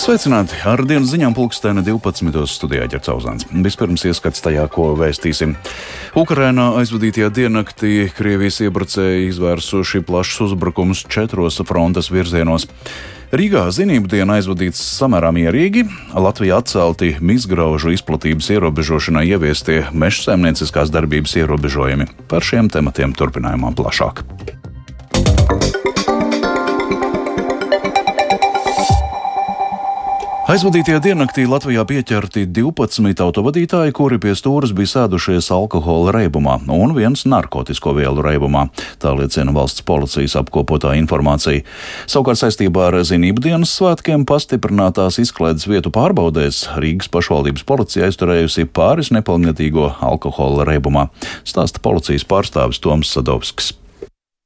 Sveicināti! Ar dienas ziņām pulksteni 12. studijā ķercauzāns. Vispirms ieskats tajā, ko vēstīsim. Ukrainā aizvadītajā diennaktī Krievijas iebrucēji izvērsuši plašus uzbrukumus četros frontes virzienos. Rīgā zinību diena aizvadīts samērā mierīgi. Latvijā atcelti mizgraužu izplatības ierobežošanai ieviestie meža saimnieciskās darbības ierobežojumi. Par šiem tematiem turpinājumā plašāk. Aizvadītajā diennaktī Latvijā pieķerti 12 autovadītāji, kuri pie stūres bija sēdušies alkohola reibumā un viens narkotiku vielu reibumā. Tā liecina valsts policijas apkopotā informācija. Savukārt saistībā ar zinību dienas svētkiem pastiprinātās izklaides vietu pārbaudēs Rīgas pašvaldības policija aizturējusi pāris nepilngadīgo alkohola reibumā, stāsta policijas pārstāvis Toms Sadovskis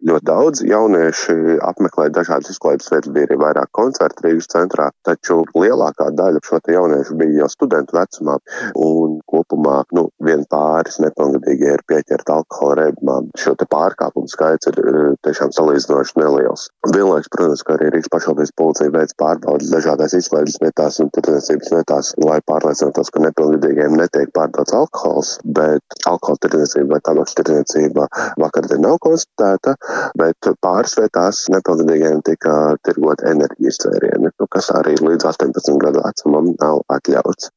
ļoti daudz jaunieši apmeklē dažādas izklaides vietas, bija arī vairāk koncertu Rīgas centrā, taču lielākā daļa šo jauniešu bija jau studentu vecumā, un kopumā nu, vien pāris nepilngadīgie ir pieķerti alkohola reibumā. Šo pārkāpumu skaits ir tiešām salīdzinoši neliels. Vienlaiks, protams, ka arī Rīgas pašvaldības policija veic pārbaudas dažādās izklaides vietās un tirdzniecības vietās, lai pārliecinātos, ka nepilngadīgiem netiek pārdots alkohols, bet alkohola tirdzniecība vai tabaks tirdzniecība vakardien nav konstatēta bet pāris vietās nepilngadīgiem tika tirgot enerģijas dzērieni, nu, kas arī līdz 18 gadu vecumam nav atļauts.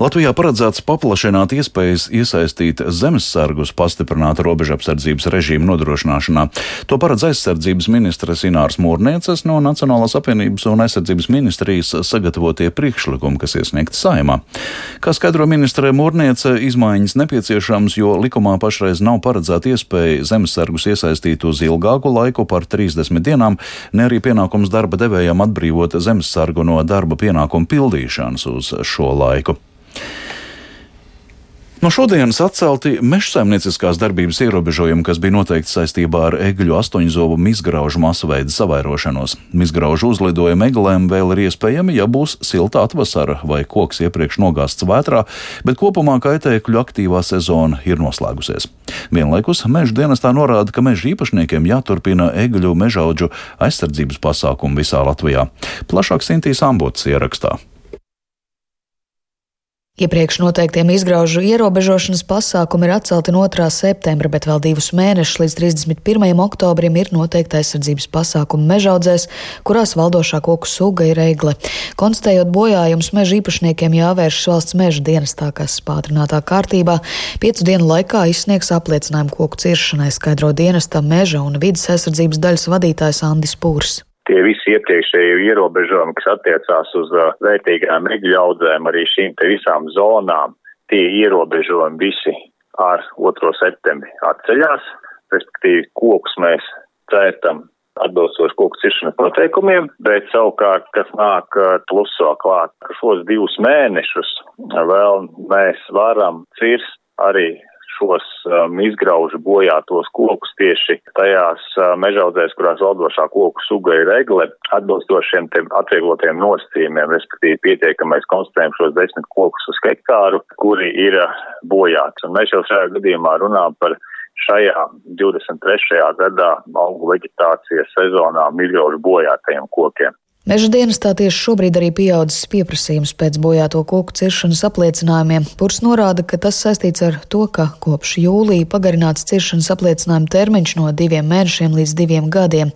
Latvijā paredzēts paplašināt iespējas iesaistīt zemesargus pastiprināta robežapsardzības režīmu nodrošināšanā. To paredz aizsardzības ministres Inārs Mūrnieces no Nacionālās apvienības un aizsardzības ministrijas sagatavotie priekšlikumi, kas iesniegti saimā. Kā skaidro ministrē Mūrniece, izmaiņas nepieciešams, jo likumā pašreiz nav paredzēta iespēja zemesargus iesaistīt uz ilgāku laiku par 30 dienām, ne arī pienākums darba devējām atbrīvot zemesargu no darba pienākumu pildīšanas uz šo laiku. No šodienas atcelti mežsaimnieciskās darbības ierobežojumi, kas bija noteikti saistībā ar egļu astoņzobu mizgraužu masveida savairošanos. Mizgraužu uzlidojumi eglēm vēl ir iespējami, ja būs silta atvasara vai koks iepriekš nogāzts vētrā, bet kopumā kaitēkļu aktīvā sezona ir noslēgusies. Vienlaikus meža dienestā norāda, ka meža īpašniekiem jāturpina egļu mežaudžu aizsardzības pasākumu visā Latvijā. Plašāk Sintīs Ambots ierakstā. Iepriekš noteiktiem izgraužu ierobežošanas pasākumi ir atcelti no 2. septembra, bet vēl divus mēnešus līdz 31. oktobrim ir noteikta aizsardzības pasākumi mežaudzēs, kurās valdošā koku suga ir eigle. Konstatējot bojājumus, meža īpašniekiem jāvēršas valsts meža dienestā, kas pātrinātā kārtībā piecu dienu laikā izsniegs apliecinājumu koku ciršanai, skaidro dienesta meža un vidas aizsardzības daļas vadītājs Andis Pūrs tie visi iepriekšēji ierobežojumi, kas attiecās uz uh, vērtīgām egļu audzēm, arī šīm te visām zonām, tie ierobežojumi visi ar 2. septembri atceļās, respektīvi kokus mēs cērtam atbilstoši koku ciršanas noteikumiem, bet savukārt, kas nāk uh, pluso klāt, šos divus mēnešus vēl mēs varam cirst arī šos um, izgraužu bojātos kokus tieši tajās uh, mežaudzēs, kurās valdošā koku suga ir egle, atbilstošiem tiem atvieglotiem nosacījumiem, respektīvi pietiekamais konstatējums šos desmit kokus uz hektāru, kuri ir uh, bojāti. Un mēs jau šajā gadījumā runājam par šajā 23. gadā augu veģetācijas sezonā miljoņu bojātajiem kokiem. Meža dienestā tieši šobrīd arī pieaudzis pieprasījums pēc bojāto koku ciršanas apliecinājumiem. Purs norāda, ka tas saistīts ar to, ka kopš jūlija pagarināts ciršanas apliecinājuma termiņš no diviem mēnešiem līdz diviem gadiem.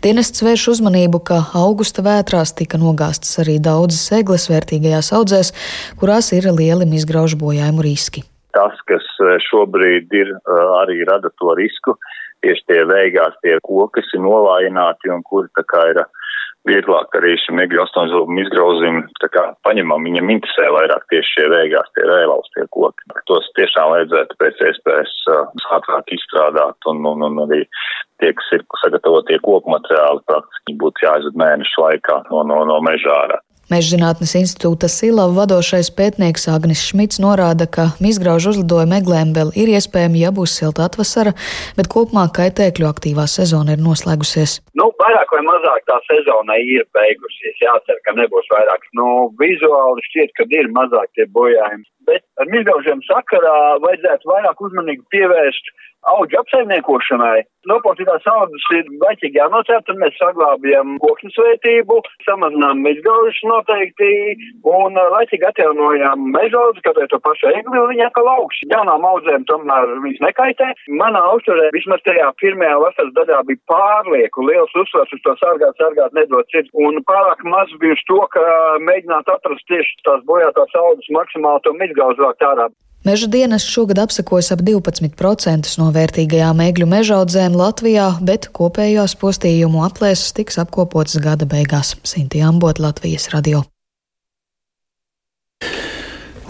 Dienests vērš uzmanību, ka augusta vētrās tika nogāstas arī daudzas egles vērtīgajās audzēs, kurās ir lieli izgraužu bojājumu riski. Tas, kas eh, šobrīd ir, eh, arī rada to risku, tieši tie veigās tie koki, kas ir novājināti un kuri tā kā ir vieglāk arī šim egļu astoņzobu izgrauzim, tā kā paņemam, viņam interesē vairāk tieši šie vēgās, tie vēlaustie koki. Tos tiešām vajadzētu pēc iespējas uh, ātrāk izstrādāt un, un, un arī tie, kas ir sagatavotie koku materiāli, praktiski būtu jāizved mēnešu laikā no, no, no mežā ārā. Mežzinātnes institūta Silava vadošais pētnieks Agnis Šmits norāda, ka izgraužu uzlidojumu eglēm vēl ir iespējami, ja būs silta atvasara, bet kopumā kaitēkļu aktīvā sezona ir noslēgusies. Nu, vairāk vai mazāk tā sezona ir beigusies. Jācer, ka nebūs vairāk. Nu, vizuāli šķiet, ka ir mazāk tie bojājumi. Bet ar izgraužiem sakarā vajadzētu vairāk uzmanību pievērst auga apsaimniekošanai. Noportītās augas ir baļķīgi jānocērt, tad mēs saglābjam kokņu svētību, samazinām mežgaužus noteikti un laicīgi atjaunojam mežaudus, kā to pašu egli, un viņa atkal augsts. Jaunām audzēm tomēr viņas nekaitē. Manā uzturē vismaz tajā pirmajā vasaras daļā bija pārlieku liels uzsvars uz to sargāt, sargāt, nedot citu, un pārāk maz bija uz to, ka mēģināt atrast tieši tās bojātās augas maksimāli to mežgaužu vākt ārā. Meža dienas šogad apsekojas ap 12% no vērtīgajām egļu mežaudzēm Latvijā, bet kopējās postījumu aplēses tiks apkopotas gada beigās. Sinti Ambot, Latvijas radio.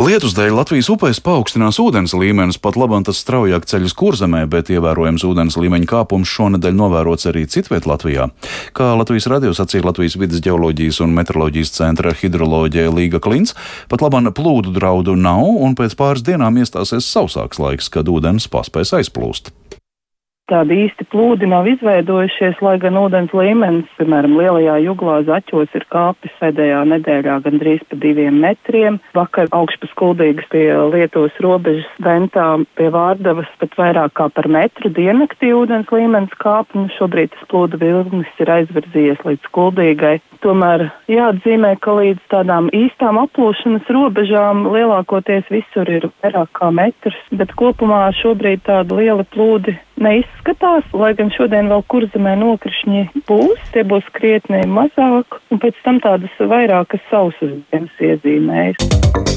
Lietus dēļ Latvijas upēs paaugstinās ūdens līmenis, pat labam tas straujāk ceļas kurzemē, bet ievērojams ūdens līmeņa kāpums šonadēļ novērots arī citviet Latvijā. Kā Latvijas radio sacīja Latvijas vidas geoloģijas un meteoroloģijas centra hidroloģija Līga Klints, pat labam plūdu draudu nav un pēc pāris dienām iestāsies sausāks laiks, kad ūdens paspēs aizplūst tādi īsti plūdi nav izveidojušies, lai gan ūdens līmenis, piemēram, lielajā juglā zaķos ir kāpis pēdējā nedēļā gandrīz pa diviem metriem. Vakar augšpas kuldīgas pie Lietuvas robežas ventā pie Vārdavas pat vairāk kā par metru diennaktī ūdens līmenis kāp, un šobrīd tas plūdu vilnis ir aizvirzījies līdz kuldīgai. Tomēr jāatzīmē, ka līdz tādām īstām aplūšanas robežām lielākoties visur ir vairāk kā metrs, bet kopumā šobrīd tāda liela plūdi neizskatās, lai gan šodien vēl kurzemē nokrišņi būs, tie būs krietni mazāk, un pēc tam tādas vairākas sausas dienas iezīmējas.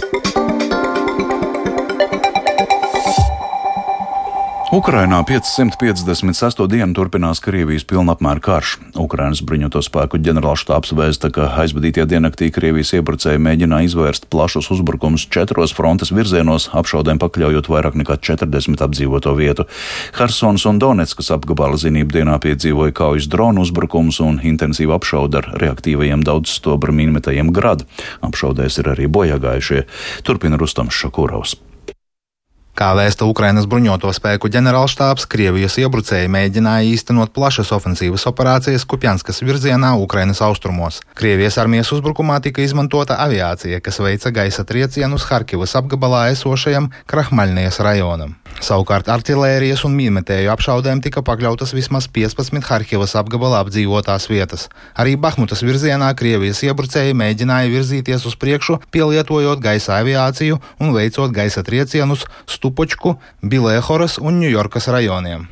Ukrainā 556. dienu turpinās Krievijas pilnapmēra karš. Ukrainas bruņoto spēku ģenerālštāps vēsta, ka aizvadītie diennaktī Krievijas iebrucēji mēģināja izvērst plašus uzbrukumus četros frontes virzienos, apšaudēm pakļaujot vairāk nekā 40 apdzīvoto vietu. Hersons un Donetskas apgabala zinību dienā piedzīvoja kaujas dronu uzbrukumus un intensīvu apšaudu ar reaktīvajiem daudzstobra mīnmetajiem gradu. Apšaudēs ir arī bojāgājušie. Turpina Rustams Šakurovs. Kā vēsta Ukrainas bruņoto spēku ģenerālštābs, Krievijas iebrucēji mēģināja īstenot plašas ofensīvas operācijas Kupjanskas virzienā Ukrainas austrumos. Krievijas armijas uzbrukumā tika izmantota aviācija, kas veica gaisa triecienus Harkivas apgabalā esošajam Krahmaļnies rajonam. Savukārt artilērijas un mīnmetēju apšaudēm tika pakļautas vismaz 15 Harkivas apgabala apdzīvotās vietas. Arī Bahmutas virzienā Krievijas iebrucēji mēģināja virzīties uz priekšu, pielietojot gaisa aviāciju un veicot gaisa triecienus Stupočku, Bilēhoras un Ņujorkas rajoniem.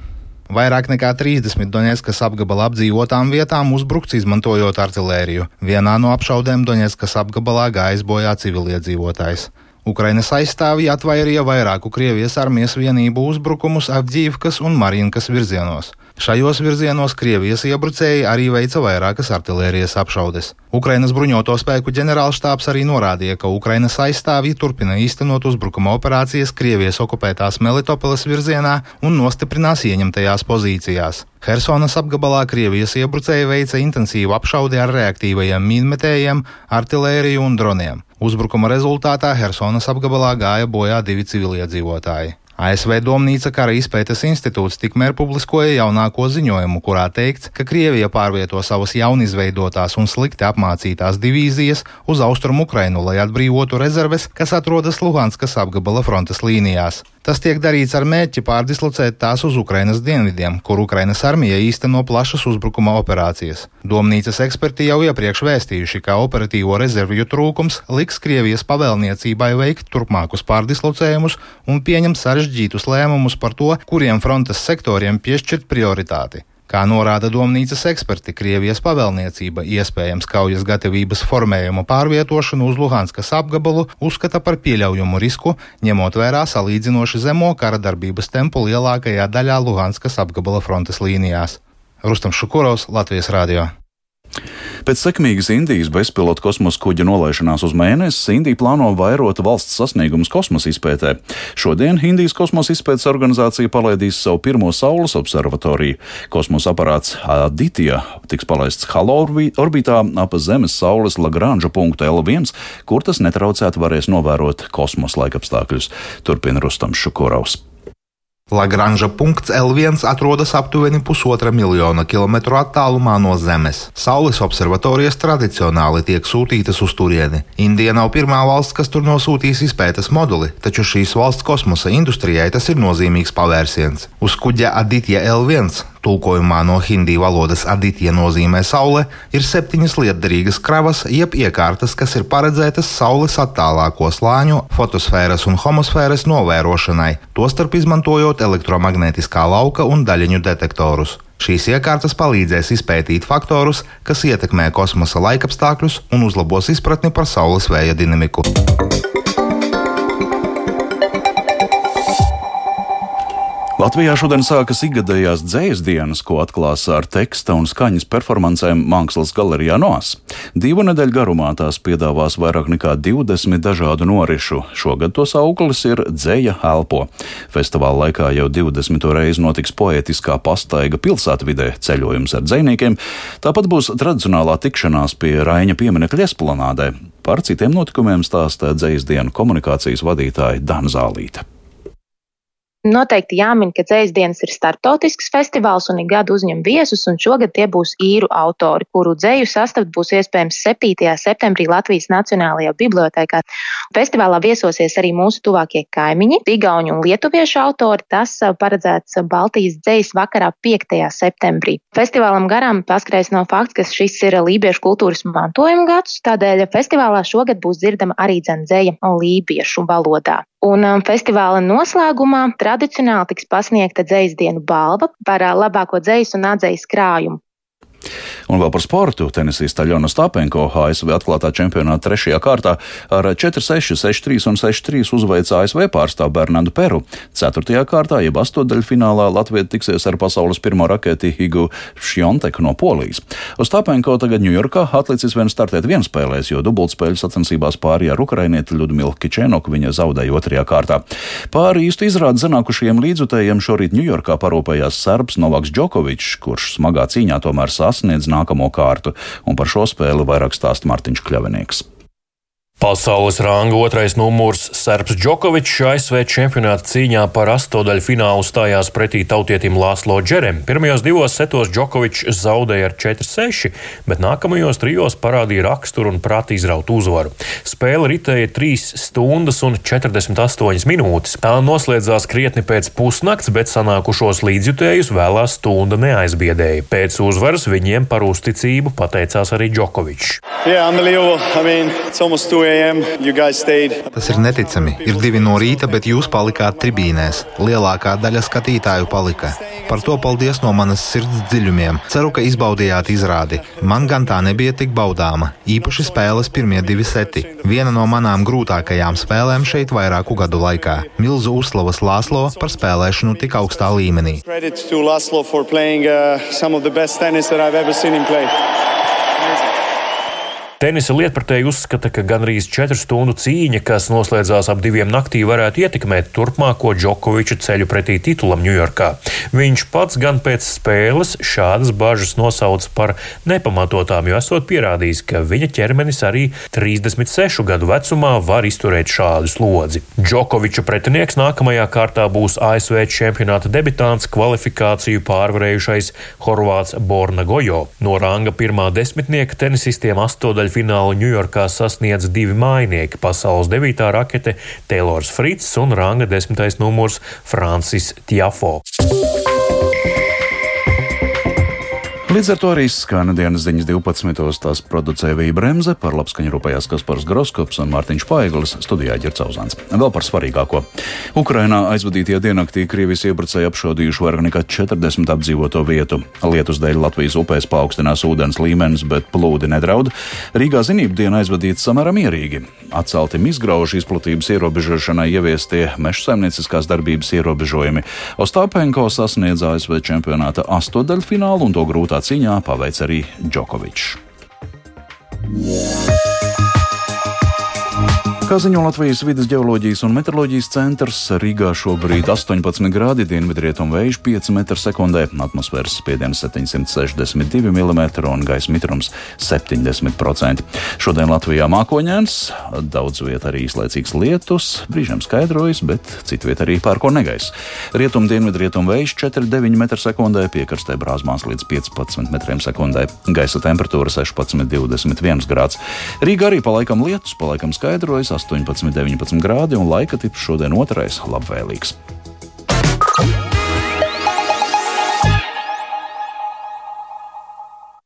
Vairāk nekā 30 Donetskas apgabala apdzīvotām vietām uzbrukts izmantojot artilēriju. Vienā no apšaudēm Donetskas apgabalā gājis bojā civiliedzīvotājs. Ukrainas aizstāvji atvairīja vairāku Krievijas armijas vienību uzbrukumus Avģīvkas un Marinkas virzienos. Šajos virzienos Krievijas iebrucēji arī veica vairākas artilērijas apšaudes. Ukrainas bruņoto spēku ģenerālštāps arī norādīja, ka Ukrainas aizstāvji turpina īstenot uzbrukuma operācijas Krievijas okupētās Melitopoles virzienā un nostiprinās ieņemtajās pozīcijās. Hersonas apgabalā Krievijas iebrucēji veica intensīvu apšaudi ar reaktīvajiem mīnmetējiem, artilēriju un droniem. Uzbrukuma rezultātā Hersonas apgabalā gāja bojā divi civiliedzīvotāji. ASV Domnīca kara izpētes institūts tikmēr publiskoja jaunāko ziņojumu, kurā teikts, ka Krievija pārvieto savas jaunizveidotās un slikti apmācītās divīzijas uz austrumu Ukrainu, lai atbrīvotu rezerves, kas atrodas Luhanskas apgabala frontes līnijās. Tas tiek darīts ar mērķi pārdislocēt tās uz Ukrainas dienvidiem, kur Ukrainas armija īsteno plašas uzbrukuma operācijas. Domnīcas eksperti jau iepriekš vēstījuši, ka operatīvo rezervju trūkums liks Krievijas pavēlniecībai veikt turpmākus pārdislocējumus un pieņemt sarežģītus lēmumus par to, kuriem frontes sektoriem piešķirt prioritāti. Kā norāda domnīcas eksperti, Krievijas pavēlniecība iespējams kaujas gatavības formējumu pārvietošanu uz Luhanskas apgabalu uzskata par pieļaujumu risku, ņemot vērā salīdzinoši zemo kara darbības tempu lielākajā daļā Luhanskas apgabala frontes līnijās. Rustam Šukurovs, Latvijas Rādio. Pēc sekmīgas Indijas bezpilota kosmosa kuģa nolaišanās uz mēnesi, Indija plāno vairot valsts sasniegumus kosmosa izpētē. Šodien Indijas kosmosa izpētes organizācija palaidīs savu pirmo Saules observatoriju. Kosmosa aparāts Aditya tiks palaists Halo orbītā ap Zemes Saules Lagrange punktu L1, kur tas netraucēti varēs novērot kosmosa laikapstākļus. Turpina Rustams Šukoraus. Lagranža punkts L1 atrodas aptuveni pusotra miljona kilometru attālumā no Zemes. Saules observatorijas tradicionāli tiek sūtītas uz turieni. Indija nav pirmā valsts, kas tur nosūtīs izpētes moduli, taču šīs valsts kosmosa industrijai tas ir nozīmīgs pavērsiens. Uz kuģa Aditya L1 tulkojumā no hindi valodas aditija nozīmē saule, ir septiņas lietderīgas kravas, jeb iekārtas, kas ir paredzētas Saules attālāko slāņu, fotosfēras un homosfēras novērošanai, tostarp izmantojot elektromagnētiskā lauka un daļiņu detektorus. Šīs iekārtas palīdzēs izpētīt faktorus, kas ietekmē kosmosa laikapstākļus un uzlabos izpratni par Saules vēja dinamiku. Latvijā šodien sākas ikgadējās dzējas dienas, ko atklās ar teksta un skaņas performancēm Mākslas galerijā Noas. Divu nedēļu garumā tās piedāvās vairāk nekā 20 dažādu norišu. Šogad tos auglis ir dzēja elpo. Festivāla laikā jau 20. reizi notiks poetiskā pastaiga pilsētvidē ceļojums ar dzējniekiem. Tāpat būs tradicionālā tikšanās pie Raņa pieminekļa esplanādē. Par citiem notikumiem stāsta dzējas dienu komunikācijas vadītāja Dana Zālīte. Noteikti jāmin, ka dzējas dienas ir startautisks festivāls un ik gadu uzņem viesus, un šogad tie būs īru autori, kuru dzēju sastāvd būs iespējams 7. septembrī Latvijas Nacionālajā bibliotekā. Festivālā viesosies arī mūsu tuvākie kaimiņi, Igauņu un Lietuviešu autori. Tas paredzēts Baltijas dzējas vakarā 5. septembrī. Festivālam garām paskrēs no fakts, ka šis ir lībiešu kultūras mantojuma gads, tādēļ festivālā šogad būs dzirdama arī dzēja lībiešu valodā. Un um, festivāla noslēgumā tradicionāli tiks pasniegta dzīs dienu balva par uh, labāko dzīs un atzīs krājumu. Un vēl par sportu. Tenisista Ļona Stāpenko ASV atklātā čempionāta trešajā kārtā ar 4-6, 6-3 un 6-3 uzveica ASV pārstāvu Bernardu Peru. Ceturtajā kārtā, jeb astotdaļfinālā, Latvija tiksies ar pasaules pirmo raketi Higu Šjonteku no Polijas. Uz Stāpenko tagad Ņujorkā atlicis vien startēt vienspēlēs, jo dubultspēļu sacensībās pārī ar ukrainieti Ludmilu Kičēnoku viņa zaudēja otrajā kārtā. Pāri īstu izrādi zanākušajiem līdzutējiem šorīt Ņujorkā parūpējās serbs Novaks Džokovičs, kurš smagā cīņā tomēr sasniedz nākamo kārtu, un par šo spēli vairāk stāsta Mārtiņš Kļavinieks. Pasaules ranga otrais numurs Serbs Džokovičs ASV čempionāta cīņā par astotdaļu finālu stājās pretī tautietim Lāslo Džerem. Pirmajos divos setos Džokovičs zaudēja ar 4-6, bet nākamajos trijos parādīja raksturu un prātī izrautu uzvaru. Spēle ritēja 3 stundas un 48 minūtes. Tā noslēdzās krietni pēc pusnakts, bet sanākušos līdzjutējus vēlā stunda neaizbiedēja. Pēc uzvaras viņiem par uzticību pateicās arī Džokovičs. Yeah, Tas ir neticami. Ir divi no rīta, bet jūs palikāt tribīnēs. Lielākā daļa skatītāju palika. Par to paldies no manas sirds dziļumiem. Ceru, ka izbaudījāt izrādi. Man gan tā nebija tik baudāma. Īpaši spēles pirmie divi seti. Viena no manām grūtākajām spēlēm šeit vairāku gadu laikā. Milzu uzslavas Lāslo par spēlēšanu tik augstā līmenī. Credit to Laszlo for playing uh, some of the best tennis that I've ever seen him play. Tenisa lietpratēji uzskata, ka gandrīz 4 stundu cīņa, kas noslēdzās ap diviem naktī, varētu ietekmēt turpmāko Džokoviča ceļu pretī titulam Ņujorkā. Viņš pats gan pēc spēles šādas bažas nosauca par nepamatotām, jo esot pierādījis, ka viņa ķermenis arī 36 gadu vecumā var izturēt šādu slodzi. Džokoviča pretinieks nākamajā kārtā būs ASV čempionāta debitants kvalifikāciju pārvarējušais Horvāts Borna Gojo. No ranga pirmā desmitnieka tenisistiem astotdaļu finālu Ņujorkā sasniedz divi mājnieki - pasaules devītā rakete Taylors Frits un ranga desmitais numurs Francis Tjafo. Līdz ar to arī skan dienas ziņas 12. tās producēja Vija Bremse, par labskaņu rūpējās Kaspars Groskops un Mārtiņš Paiglis, studijā Ģercauzāns. Vēl par svarīgāko. Ukrainā aizvadītajā diennaktī Krievijas iebrucēji apšaudījuši vairāk nekā 40 apdzīvoto vietu. Lietus dēļ Latvijas upēs paaugstinās ūdens līmenis, bet plūdi nedraud. Rīgā zinību diena aizvadīta samērā mierīgi. Atcelti izgraužu izplatības ierobežošanai ieviestie meža saimnieciskās darbības ierobežojumi. Ostāpenko sasniedz ASV čempionāta astotdaļfinālu un to grūtā cīņā paveic arī Džokovičs. Kā ziņo Latvijas vidas geoloģijas un meteoroloģijas centrs, Rīgā šobrīd 18 grādi, dienvidrietumu vējš 5 m2, atmosfēras spiediens 762 mm un gaisa mitrums 70%. Šodien Latvijā mākoņēns, daudz vietā arī īslaicīgs lietus, brīžiem skaidrojas, bet citu vietu arī pārko negaiss. Rietumu dienvidrietumu vējš 4,9 m2, piekrastē brāzmās līdz 15 m2, gaisa temperatūra 16,21 grāds. Rīgā arī palaikam lietus, palaikam skaidrojas. 18, 19 grādi un laika tips šodien otrais - labvēlīgs.